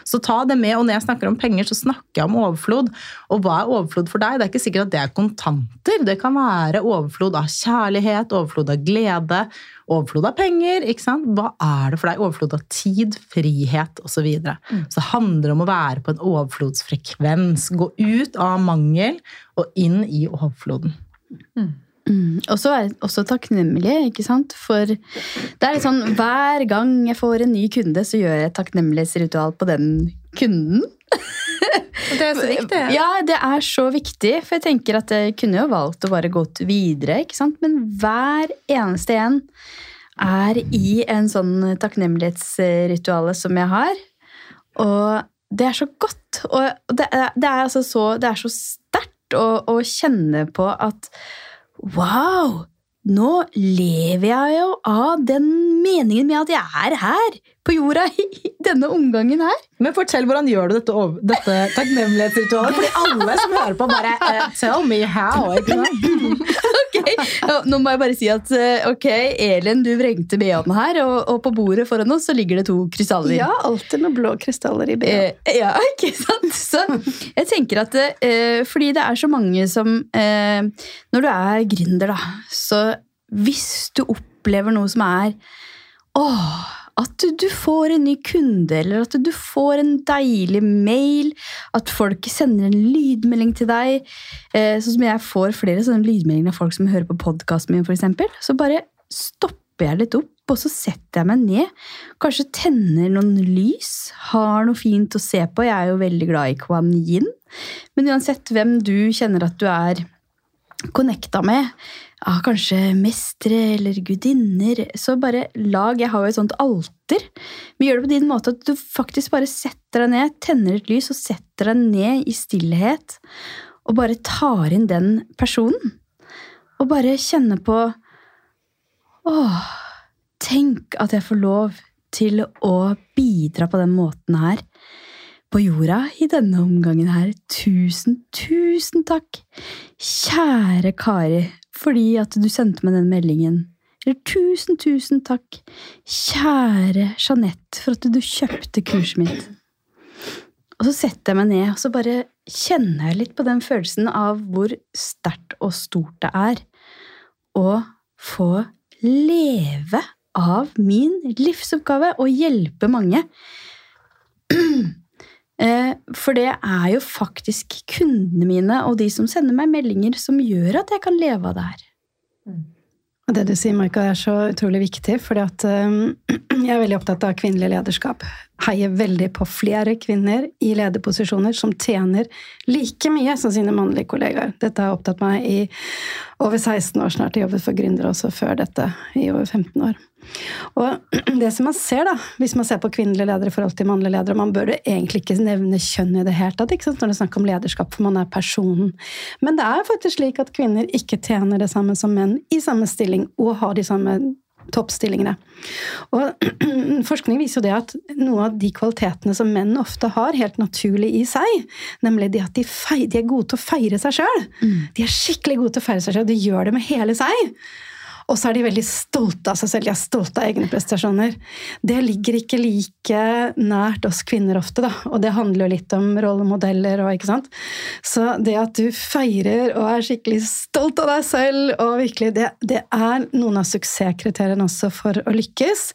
Så ta det med, og når jeg snakker om penger, så snakker jeg om overflod. Og hva er overflod for deg? Det er ikke sikkert at det er kontanter. Det kan være overflod av kjærlighet, overflod av glede, overflod av penger. ikke sant? Hva er det for deg? Overflod av tid, frihet osv. Så, videre. så det handler om å være på en overflodsfrekvens. Gå ut av mangel og inn i overfloden. Mm. Og så er jeg også takknemlig, ikke sant? For det er litt sånn hver gang jeg får en ny kunde, så gjør jeg et takknemlighetsritual på den kunden. Det er så viktig. Ja, det er så viktig, for jeg tenker at jeg kunne jo valgt å bare gått videre, ikke sant? Men hver eneste en er i en sånn takknemlighetsrituale som jeg har. Og det er så godt. Og det er, det er, altså så, det er så sterkt å, å kjenne på at wow! Nå lever jeg jo av den meningen med at jeg er her på jorda [LAUGHS] i denne omgangen her. Men fortell hvordan gjør du dette, dette takknemlighetsritualet? Fordi alle som hører på, bare eh, Tell me how. Ikke sant? [LAUGHS] [LAUGHS] Ok, Nå må jeg bare si at eh, ok, Elin, du vrengte BH-en her, og, og på bordet foran oss så ligger det to krystaller. Ja, alltid noen blå krystaller i ben. Eh, ja, [LAUGHS] ikke sant? Så jeg tenker at eh, fordi det er så mange som eh, Når du er gründer, da, så hvis du opplever noe som er Åh, at du, får en ny kunde, eller at du får en deilig mail, at folk sender en lydmelding til deg. Eh, sånn som jeg får flere sånne lydmeldinger av folk som hører på podkasten min, f.eks. Så bare stopper jeg litt opp, og så setter jeg meg ned. Kanskje tenner noen lys, har noe fint å se på. Jeg er jo veldig glad i Kuan Yin. Men uansett hvem du kjenner at du er connecta med, ja, kanskje mestere eller gudinner, så bare lag Jeg har jo et sånt alter. Men gjør det på din måte at du faktisk bare setter deg ned, tenner et lys og setter deg ned i stillhet, og bare tar inn den personen. Og bare kjenner på Åh, tenk at jeg får lov til å bidra på den måten her på jorda i denne omgangen her. Tusen, tusen takk, kjære Kari, fordi at du sendte meg den meldingen. Eller tusen, tusen takk, kjære Jeanette, for at du kjøpte kurset mitt. Og så setter jeg meg ned, og så bare kjenner jeg litt på den følelsen av hvor sterkt og stort det er å få leve av min livsoppgave og hjelpe mange. [CLEARS THROAT] Eh, For det er jo faktisk kundene mine og de som sender meg meldinger, som gjør at jeg kan leve av det her. Det du sier, Maika, er så utrolig viktig, for um, [CLEARS THROAT] jeg er veldig opptatt av kvinnelig lederskap. Heier veldig på flere kvinner i lederposisjoner som tjener like mye som sine mannlige kollegaer. Dette har opptatt meg i over 16 år snart. Jeg jobbet for gründere også før dette, i over 15 år. Og [CLEARS THROAT] det som man ser, da, hvis man ser på kvinnelige ledere i forhold til mannlige ledere, man bør egentlig ikke nevne kjønn i det hele tatt ikke sant, når det er snakk om lederskap, for man er personen. Men det er faktisk slik at kvinner ikke tjener det samme som menn i samme stilling og har de samme toppstillingene. Og [CLEARS THROAT] forskning viser jo det at noen av de kvalitetene som menn ofte har helt naturlig i seg, nemlig det at de, feir, de er gode til å feire seg sjøl. De er skikkelig gode til å feire seg sjøl, de gjør det med hele seg. Og så er de veldig stolte av seg selv, de er stolte av egne prestasjoner. Det ligger ikke like nært oss kvinner ofte, da. Og det handler jo litt om rollemodeller og ikke sant. Så det at du feirer og er skikkelig stolt av deg selv, og virkelig det, det er noen av suksesskriteriene også for å lykkes.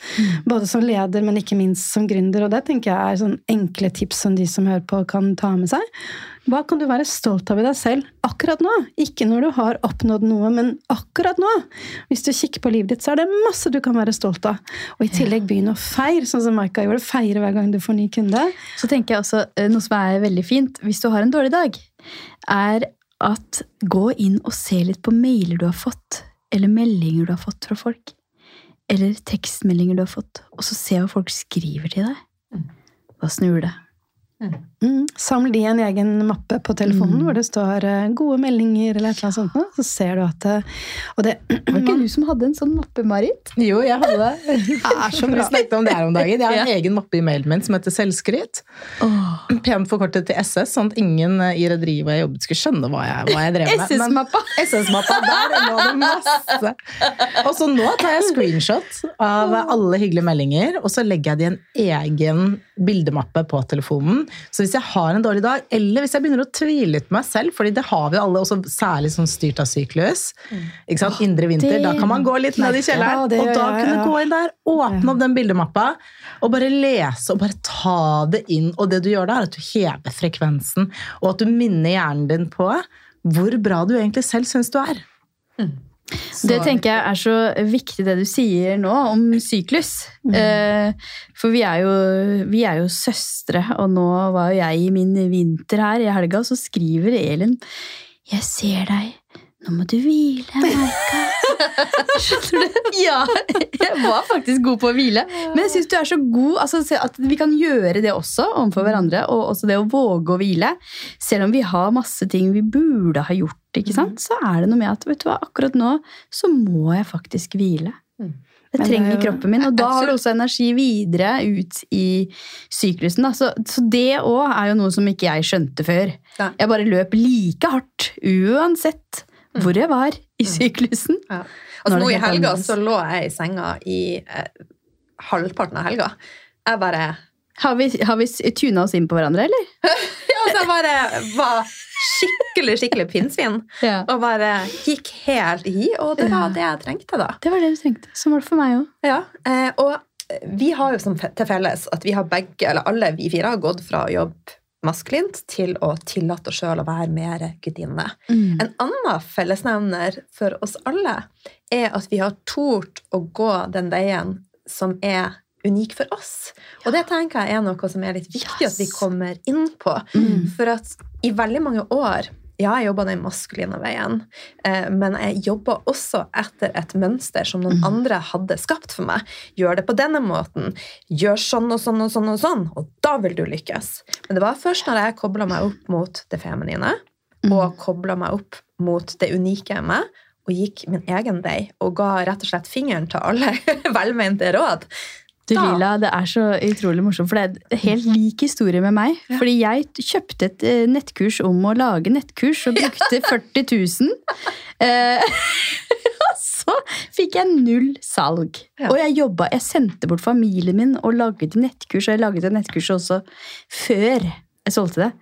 Både som leder, men ikke minst som gründer. Og det tenker jeg er sånn enkle tips som de som hører på, kan ta med seg. Hva kan du være stolt av i deg selv akkurat nå? Ikke når du har oppnådd noe, men akkurat nå. Hvis du kikker på livet ditt, så er det masse du kan være stolt av. Og i tillegg begynne å feire, sånn som Maika gjorde. Feire hver gang du får ny kunde. Så tenker jeg også eh, noe som er veldig fint hvis du har en dårlig dag, er at gå inn og se litt på mailer du har fått, eller meldinger du har fått fra folk. eller tekstmeldinger du har fått, og så se hva folk skriver til deg. Da snur det. Mm. Saml de en egen mappe på telefonen Mm. hvor det står eh, gode meldinger eller et eller annet sånt. Så ser du at det, Og det [CLEARS THROAT] Var det ikke du som hadde en sånn mappe, Marit? Jo, jeg hadde det. [LAUGHS] er så Vi bra. snakket om det her om dagen. Jeg har en Ja. egen mappe i mailen min som heter Selvskryt. Pent forkortet til SS, sånn at ingen i rederiet hvor jeg jobbet skulle skjønne hva jeg, hva jeg drev med. SS-mappa. SS-mappa, [LAUGHS] der lå det masse. Og så nå tar jeg screenshot av alle hyggelige meldinger, og så legger jeg det i en egen bildemappe på telefonen. Så hvis jeg har en dårlig dag, eller hvis jeg begynner å tvile litt på meg selv, fordi det har vi alle, også særlig sånn styrt av syklus, ikke sant? indre vinter, da kan man gå litt ned i kjelleren, og da kunne gå inn der, åpne opp den bildemappa, og bare lese og bare ta det inn. Og det du gjør da, er at du hever frekvensen, og at du minner hjernen din på hvor bra du egentlig selv syns du er. Det tenker jeg er så viktig det du sier nå om syklus. Mm. for vi er, jo, vi er jo søstre, og nå var jo jeg i min vinter her i helga, og så skriver Elin Jeg ser deg. Nå må du hvile, Maika. [LAUGHS] Skjønner du? Ja, jeg var faktisk god på å hvile. Men jeg syns du er så god altså, at vi kan gjøre det også overfor hverandre. Og også det å våge å hvile. Selv om vi har masse ting vi burde ha gjort, ikke sant? så er det noe med at vet du hva, akkurat nå så må jeg faktisk hvile. Det Men det er trenger jo- kroppen min, og da jeg har du også energi videre ut i syklusen. Så, så det òg er jo noe som ikke jeg skjønte før. Ja. Jeg bare løp like hardt uansett hvor jeg var i syklusen. Ja. Altså, nå i helga annerledes. så lå jeg i senga i eh, halvparten av helga. Jeg bare Har vi, har vi tuna oss inn på hverandre, eller? [LAUGHS] Ja, så jeg bare var skikkelig, skikkelig pinnsvin. Ja. Og bare gikk helt i, og det var det jeg trengte, da. Det var det du trengte. Sånn var det for meg òg. Ja, eh, og vi har jo som til felles at vi har begge, eller alle vi fire, har gått fra å jobbe maskulint til å tillate oss sjøl å være mer gudinne. Mm. En annen fellesnevner for oss alle er at vi har tort å gå den veien som er unik for oss. Og det tenker jeg er noe som er litt viktig at vi kommer inn på. Mm. For at i veldig mange år ja, jeg jobba den maskuline veien, eh, men jeg jobba også etter et mønster som noen andre hadde skapt for meg. Gjør det på denne måten. Gjør sånn og sånn og sånn, og sånn, og da vil du lykkes. Men det var først når jeg kobla meg opp mot det feminine, og kobla meg opp mot det unike i meg, og gikk min egen vei, og ga rett og slett fingeren til alle [LAUGHS] velmente råd. Du Lila, det er så utrolig morsomt, for det er en helt lik historie med meg. Fordi jeg kjøpte et eh, nettkurs om å lage nettkurs og brukte [LAUGHS] 40 000. Eh, [LAUGHS] og så fikk jeg null salg. Ja. Og jeg jobba, jeg sendte bort familien min og laget nettkurs, og jeg laget et nettkurs også før jeg solgte det.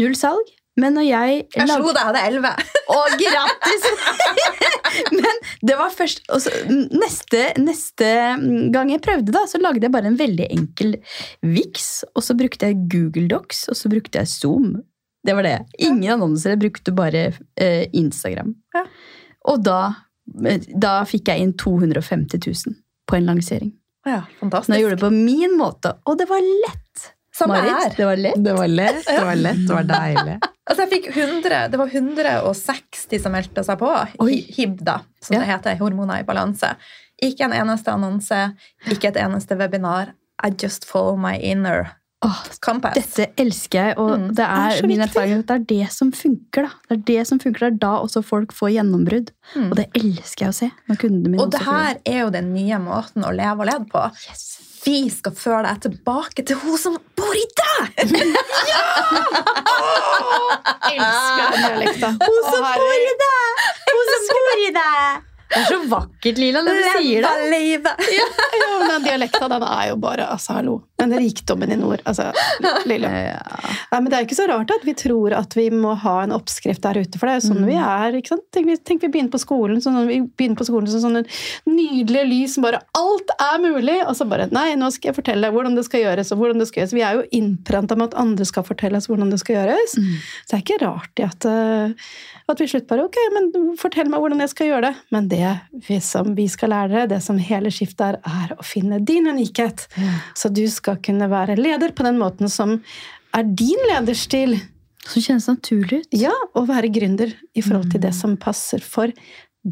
Null salg. Men når jeg Jeg slo deg, jeg hadde elleve. å, grattis! [LAUGHS] Men det var først og så neste, neste gang jeg prøvde, da, så lagde jeg bare en veldig enkel viks. Og så brukte jeg Google Docs, og så brukte jeg Zoom. Det var det. Ingen annonser. Jeg brukte bare eh, Instagram. Ja. Og da, da fikk jeg inn 250 000 på en lansering. Ja, Når fantastisk. jeg gjorde det på min måte. Og det var lett! Samme Marit, her. det var lett. Det var lett, det var lett, det var deilig. [LAUGHS] Altså jeg fikk 100, Det var 160 som meldte seg på. Oi. Hi- HIB, da, som Ja. det heter. Hormoner i balanse. Ikke en eneste annonse, ikke et eneste webinar. I just follow my inner oh, compass. Dette elsker jeg, og Mm, det er, er min erfaring at det er det som funker. da. Det er det som funker, det er da også folk får gjennombrudd. Mm. Og det elsker jeg å se. når kundene mine Og det her er jo den nye måten å leve og lede på. Vi skal føre deg tilbake til hun som bor i deg! [LAUGHS] Ja! Elsker den dialekta. Hun som bor i deg! Hun som bor i deg! Det er så vakkert, Lila, når du sier det. Leve livet! [LAUGHS] Ja, [LAUGHS] men den dialekta den er jo bare altså, hallo. Den rikdommen i nord. Altså, lille. Nei, men Det er jo ikke så rart at vi tror at vi må ha en oppskrift der ute, for det er jo sånn vi er. ikke sant? Tenk, vi- tenk vi begynner på skolen sånn, vi begynner på skolen som sånne nydelige lys som bare Alt er mulig! Og så bare Nei, nå skal jeg fortelle hvordan det skal gjøres. og hvordan det skal gjøres. Vi er jo innprenta med at andre skal fortelle oss hvordan det skal gjøres. Så det er ikke rart i at, eh, at vi slutt bare Ok, men fortell meg hvordan jeg skal gjøre det. Men det vi, som vi skal lære dere, det som hele skiftet er, er å finne din unikhet. Så du skal kunne være leder på den måten som er din lederstil. Som kjennes naturlig ut. Ja, og være gründer i forhold til det som passer for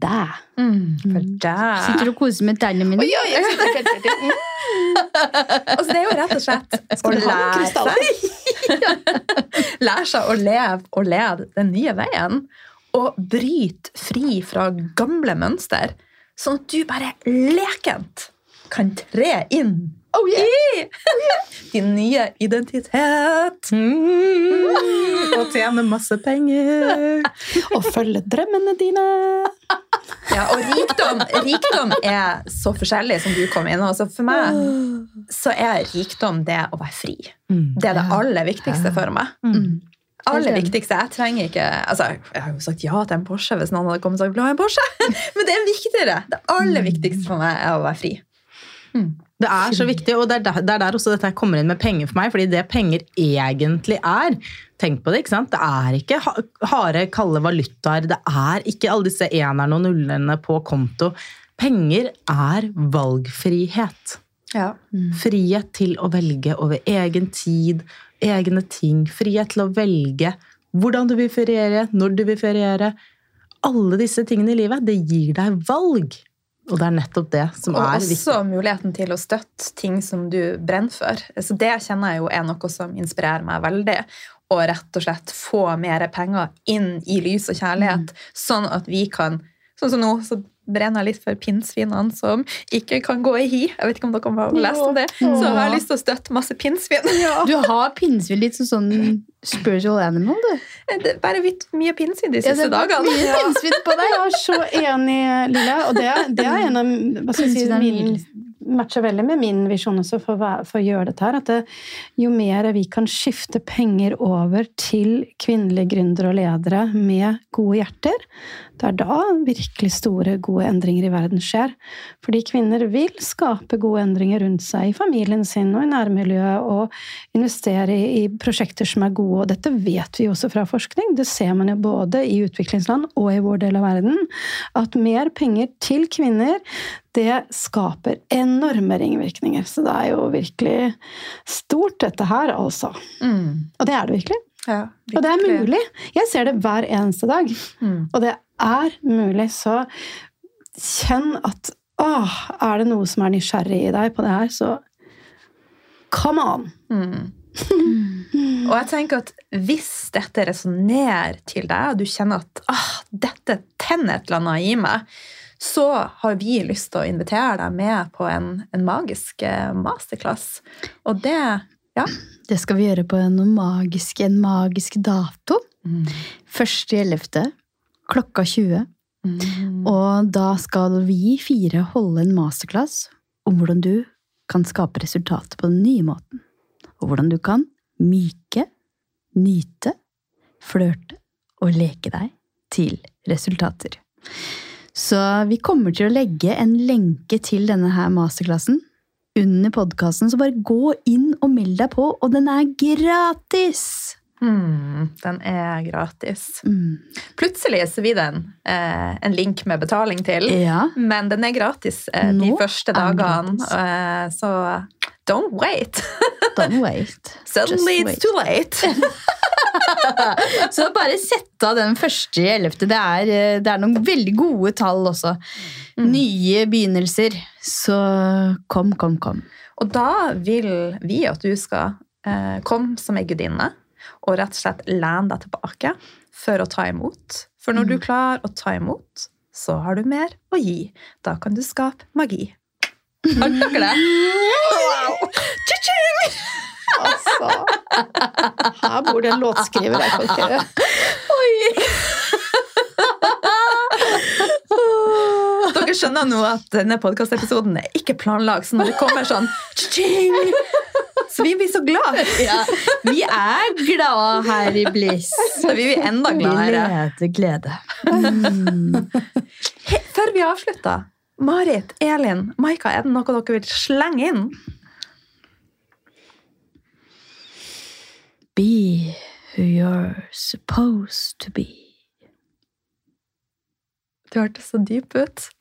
deg. For deg. Sitter og koser med tennene mine. Altså, det er jo rett og slett å Skal du lære seg, [LAUGHS] lære seg å leve og lede den nye veien. Og bryte fri fra gamle mønster, sånn at du bare lekent kan tre inn i din nye identitet. Mm. Og tjene masse penger. Og følge drømmene dine. Ja, og rikdom, rikdom er så forskjellig som du kom inn. Altså for meg så er rikdom det å være fri. Det er det aller viktigste for meg. Mm. aller viktigste. Jeg trenger ikke altså, Jeg har jo sagt ja til en Porsche hvis noen hadde kommet og sagt ha en Porsche. [LAUGHS] Men det er viktigere. Det aller viktigste for meg er å være fri. Det er så viktig, og det er der, det er der også dette kommer inn med penger for meg. fordi det penger egentlig er Tenk på det, ikke sant? Det er ikke ha- harde, kalde valutaer. Det er ikke alle disse enerne og nullene på konto. Penger er valgfrihet. Ja. Frihet til å velge over egen tid, egne ting. Frihet til å velge hvordan du vil feriere, når du vil feriere. Alle disse tingene i livet, det gir deg valg. Og det er nettopp det som Og er også viktig. muligheten til å støtte ting som du brenner for. Så det kjenner jeg jo er noe som inspirerer meg veldig. Å rett og slett få mer penger inn i lys og kjærlighet, sånn at vi kan Sånn som nå, så brenner litt for pinnsvinene som ikke kan gå i hi. Jeg vet ikke om dere har lest om det. Så jeg har lyst til å støtte masse pinnsvin. Du har pinnsvin litt som sånn spiritual animal, du. Det er bare vidt mye pinnsvin de Ja, siste var dagene. mye pinnsvin på deg. Jeg er så enig, Lilla. Og det, det er en av hva skal jeg si, min. Matcher veldig med min visjon også for, for å gjøre dette her. At det, jo mer vi kan skifte penger over til kvinnelige gründere og ledere med gode hjerter, det er da virkelig store, gode endringer i verden skjer. Fordi kvinner vil skape gode endringer rundt seg i familien sin og i nærmiljøet, og investere i, i prosjekter som er gode. Og dette vet vi også fra forskning. Det ser man jo både i utviklingsland og i vår del av verden. At mer penger til kvinner, det skaper enorme ringvirkninger. Så det er jo virkelig stort, dette her, altså. Mm. Og det er det virkelig. Ja, Og det er mulig. Jeg ser det hver eneste dag. Mm. Og det er mulig, så kjenn at åh, er det noe som er nysgjerrig i deg på det her, så come on! Mm. Og jeg tenker at hvis dette resonnerer til deg, og du kjenner at ah, dette tenner et eller annet i meg, så har vi lyst til å invitere deg med på en, en magisk eh, masterclass. Og det Ja. Det skal vi gjøre på en magisk, en magisk dato. 1.11. klokka 20. Og da skal vi fire holde en masterclass om hvordan du kan skape resultater på den nye måten. Og hvordan du kan myke, nyte, flørte og leke deg til resultater. Så vi kommer til å legge en lenke til denne her masterklassen under podkasten, så bare gå inn og meld deg på, og den er gratis! Mm, den er gratis. Mm. Plutselig så blir det en, eh, en link med betaling til, Ja. men den er gratis eh, de Nå første dagene. Eh, så don't wait! Don't wait. [LAUGHS] Suddenly it's too late! [LAUGHS] Så bare sett av den første i ellevte. Det eh, det er noen veldig gode tall også. Nye begynnelser. Så kom, kom, kom. Og da vil vi at du skal eh, komme som ei gudinne og rett og slett lene deg tilbake for å ta imot. For når du klarer å ta imot, så har du mer å gi. Da kan du skape magi. Det? Cha-ching! Altså, her bor det en låtskriver. Kan ikke Dere skjønner nå at denne podkastepisoden er ikke planlagt, så når det kommer sånn Så vi blir så glad. Ja, vi er glade her i Bliss. Så vi blir enda gladere. Glede, glede. Mm. før vi avslutter, Marit, Elin, Maika, er det noe dere vil slenge inn? Be who you're supposed to be. Du hørtes så dyp ut. [LAUGHS]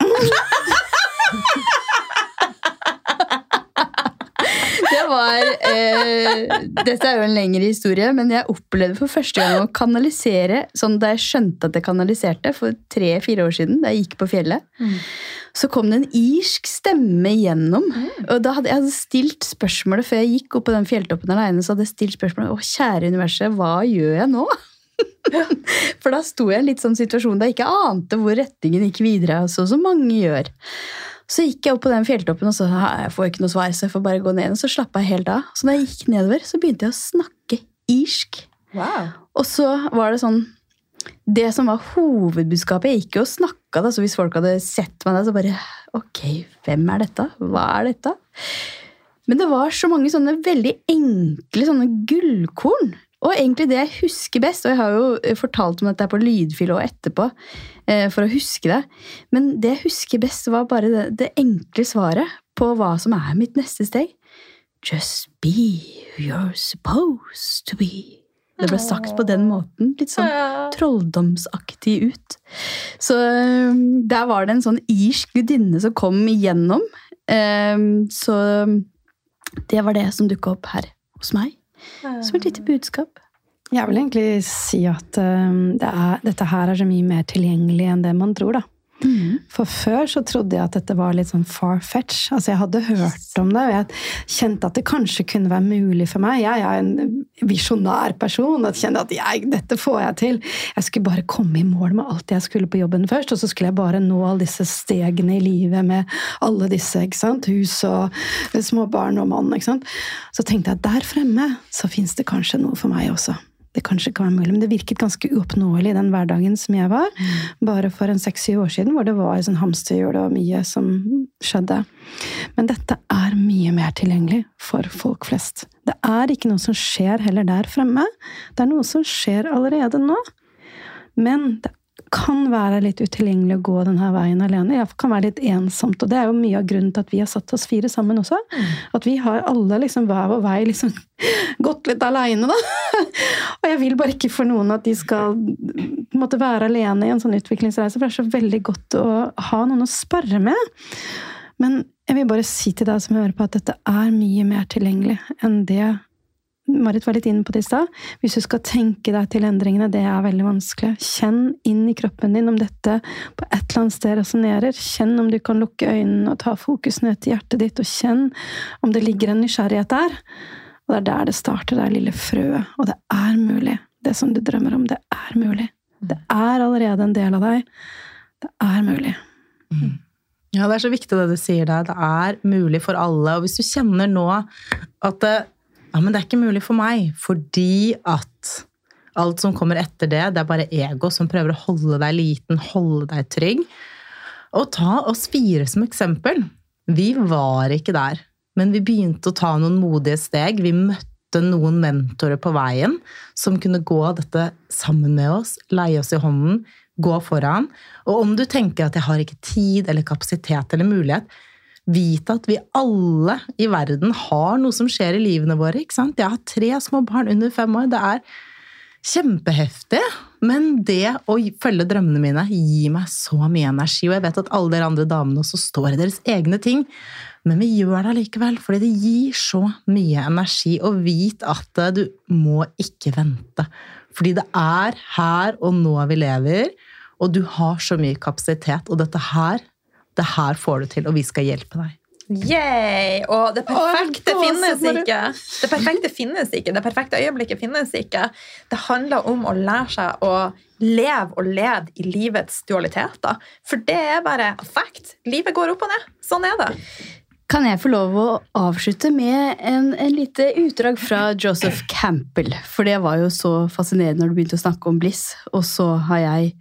Det var eh, Dette er jo en lengre historie, men jeg opplevde for første gang å kanalisere sånn da jeg skjønte at jeg kanaliserte for tre-fire år siden, da jeg gikk på fjellet. Så kom det en irsk stemme igjennom. Og da hadde jeg hadde stilt spørsmålet før jeg gikk opp på den fjelltoppen alene, så hadde jeg stilt spørsmålet Å, kjære universet, hva gjør jeg nå? [LAUGHS] For da sto jeg i en litt sånn situasjon der jeg ikke ante hvor retningen gikk videre. Så som mange gjør. Så gikk jeg opp på den fjelltoppen og så «Ja, jeg får ikke noe svar, så jeg får bare gå ned. Og så slappa jeg helt av. Så da jeg gikk nedover, så begynte jeg å snakke irsk. Wow. Og så var det sånn Det som var hovedbudskapet Jeg gikk jo og snakka, da, så hvis folk hadde sett meg der, så bare Ok, hvem er dette? Hva er dette? Men det var så mange sånne veldig enkle sånne gullkorn. Og egentlig det jeg husker best, og jeg har jo fortalt om dette på lydfil og etterpå, eh, for å huske det, men det jeg husker best, var bare det, det enkle svaret på hva som er mitt neste steg. Just be who you're supposed to be. Det ble sagt på den måten. Litt sånn trolldomsaktig ut. Så eh, der var det en sånn irsk gudinne som kom igjennom. Eh, Så det var det som dukka opp her hos meg. Som et lite budskap. Jeg vil egentlig si at um, det er, dette her er så mye mer tilgjengelig enn det man tror, da. For før så trodde jeg at dette var litt sånn far-fetch. Altså jeg hadde hørt om det, og jeg kjente at det kanskje kunne være mulig for meg. Jeg er en visjonær person og kjente at jeg, dette får jeg til. Jeg skulle bare komme i mål med alt jeg skulle på jobben først, og så skulle jeg bare nå alle disse stegene i livet med alle disse, ikke sant? hus og små barn og mann. ikke sant? Så tenkte jeg at der fremme så fins det kanskje noe for meg også det kanskje kan være mulig, men det virket ganske uoppnåelig i den hverdagen som jeg var. Bare for en seks-syv år siden, hvor det var sånn hamsterhjul og mye som skjedde. Men dette er mye mer tilgjengelig for folk flest. Det er ikke noe som skjer heller der fremme. Det er noe som skjer allerede nå. Men det kan være litt utilgjengelig å gå denne veien alene. Det kan være litt ensomt, og det er jo mye av grunnen til at vi har satt oss fire sammen også. At vi har alle liksom hver vår vei liksom [LAUGHS] gått litt aleine, da. [LAUGHS] Og jeg vil bare ikke for noen at de skal måtte være alene i en sånn utviklingsreise, for det er så veldig godt å ha noen å spare med. Men jeg vil bare si til deg som hører på, at dette er mye mer tilgjengelig enn det Marit var litt inne på det i stad. Hvis du skal tenke deg til endringene, det er veldig vanskelig. Kjenn inn i kroppen din om dette på et eller annet sted resonnerer. Kjenn om du kan lukke øynene og ta fokus ned til hjertet ditt, og kjenn om det ligger en nysgjerrighet der. Og det er der det starter, det er lille frøet. Og det er mulig. Det som du drømmer om, det er mulig. Det er allerede en del av deg. Det er mulig. Ja, det er så viktig det du sier der. Det er mulig for alle. Og hvis du kjenner nå at det, ja, men det er ikke mulig for meg, fordi at alt som kommer etter det, det er bare ego som prøver å holde deg liten, holde deg trygg. Og ta oss fire som eksempel. Vi var ikke der, men vi begynte å ta noen modige steg. Vi møtte noen mentorer på veien som kunne gå dette sammen med oss, leie oss i hånden, gå foran. Og om du tenker at jeg har ikke tid eller kapasitet eller mulighet, vite at vi alle i verden har noe som skjer i livene våre. ikke sant? Jeg har tre små barn under fem år. Det er kjempeheftig, men det å følge drømmene mine gir meg så mye energi. Og jeg vet at alle dere andre damene også står i deres egne ting, men vi gjør det allikevel fordi det gir så mye energi. Og vit at du må ikke vente. Fordi det er her og nå vi lever, og du har så mye kapasitet. Og dette her, det her får du til, og vi skal hjelpe deg. Yay! Og det perfekte Åh, finnes ikke. Det perfekte finnes ikke. Det perfekte øyeblikket finnes ikke. Det handler om å lære seg å leve og lede i livets dualiteter. For det er bare fact. Livet går opp og ned. Sånn er det. Kan jeg få lov å avslutte med en, en lite utdrag fra Joseph Campbell? For det var jo så fascinerende når du begynte å snakke om bliss. Og så har jeg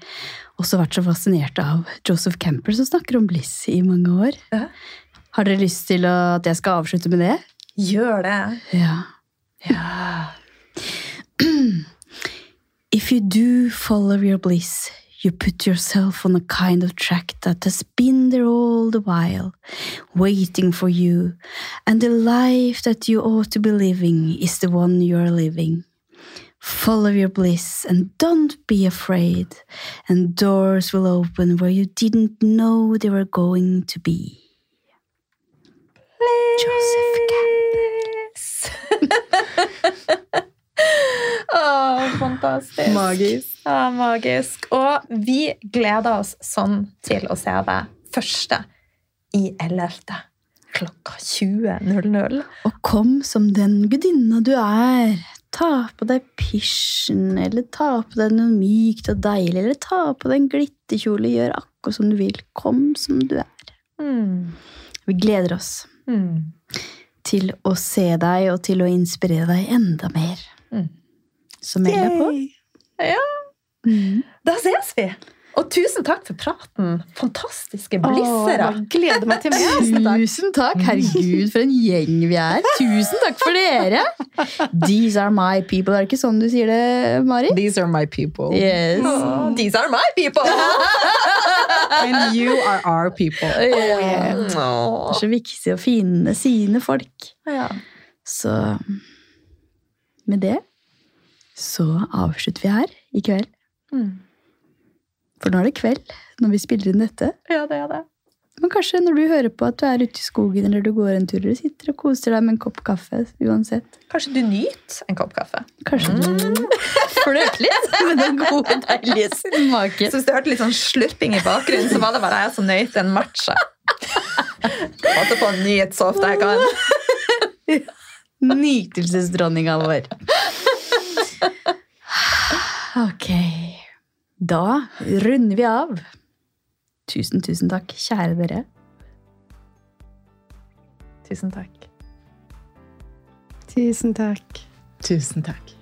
også vært så fascinert av Joseph Camper, som snakker om bliss i mange år. Ja. Har dere lyst til at jeg skal avslutte med det? Gjør det. Ja. ja. [CLEARS THROAT] If you do follow your bliss, you put yourself on a kind of track that has been there all the while, waiting for you, and the life that you ought to be living is the one you are living. Follow your bliss and don't be afraid, and doors will open where you didn't know they were going to be. Please. Joseph Campbell. [LAUGHS] oh, fantastisk. Magisk. Ja, magisk. Og vi gleder oss sånn til å se deg første i ellevte klokka 20.00. Og kom som den gudinna du er. Ta på deg pysjen, eller ta på deg noe mykt og deilig, eller ta på deg en glitterkjole, gjør akkurat som du vil. Kom som du er. Mm. Vi gleder oss Mm. til å se deg og til å inspirere deg enda mer. Mm. Så meld deg på. Ja, Mm. da ses vi! Og tusen takk for praten. Fantastiske blissere. Åh, gleder meg til [LAUGHS] mer. Tusen takk! Herregud, for en gjeng vi er. Tusen takk for dere! These are my people. Er det ikke sånn du sier det, Mari? These are my people. Yes. These are my people! [LAUGHS] And you are our people. Ja. Det er så viktig å finne sine folk. Ja. Så med det så avslutter vi her i kveld. Mm. For nå er det kveld når vi spiller inn dette. ja, det er det. Men kanskje når du hører på at du er ute i skogen eller du går en tur eller sitter og koser deg med en kopp kaffe. uansett. Kanskje du nyter en kopp kaffe? Kanskje du [LAUGHS] fløt litt [LAUGHS] med den gode, deilige [LAUGHS] smaken. Så hvis du hørte litt sånn slurping i bakgrunnen, så var det bare jeg som nøyt en matcha. Måtte på en nyte så ofte jeg kan. Nytelsesdronninga vår. Ok. Da runder vi av. Tusen, tusen takk, kjære dere. Tusen takk. Tusen takk. Tusen takk.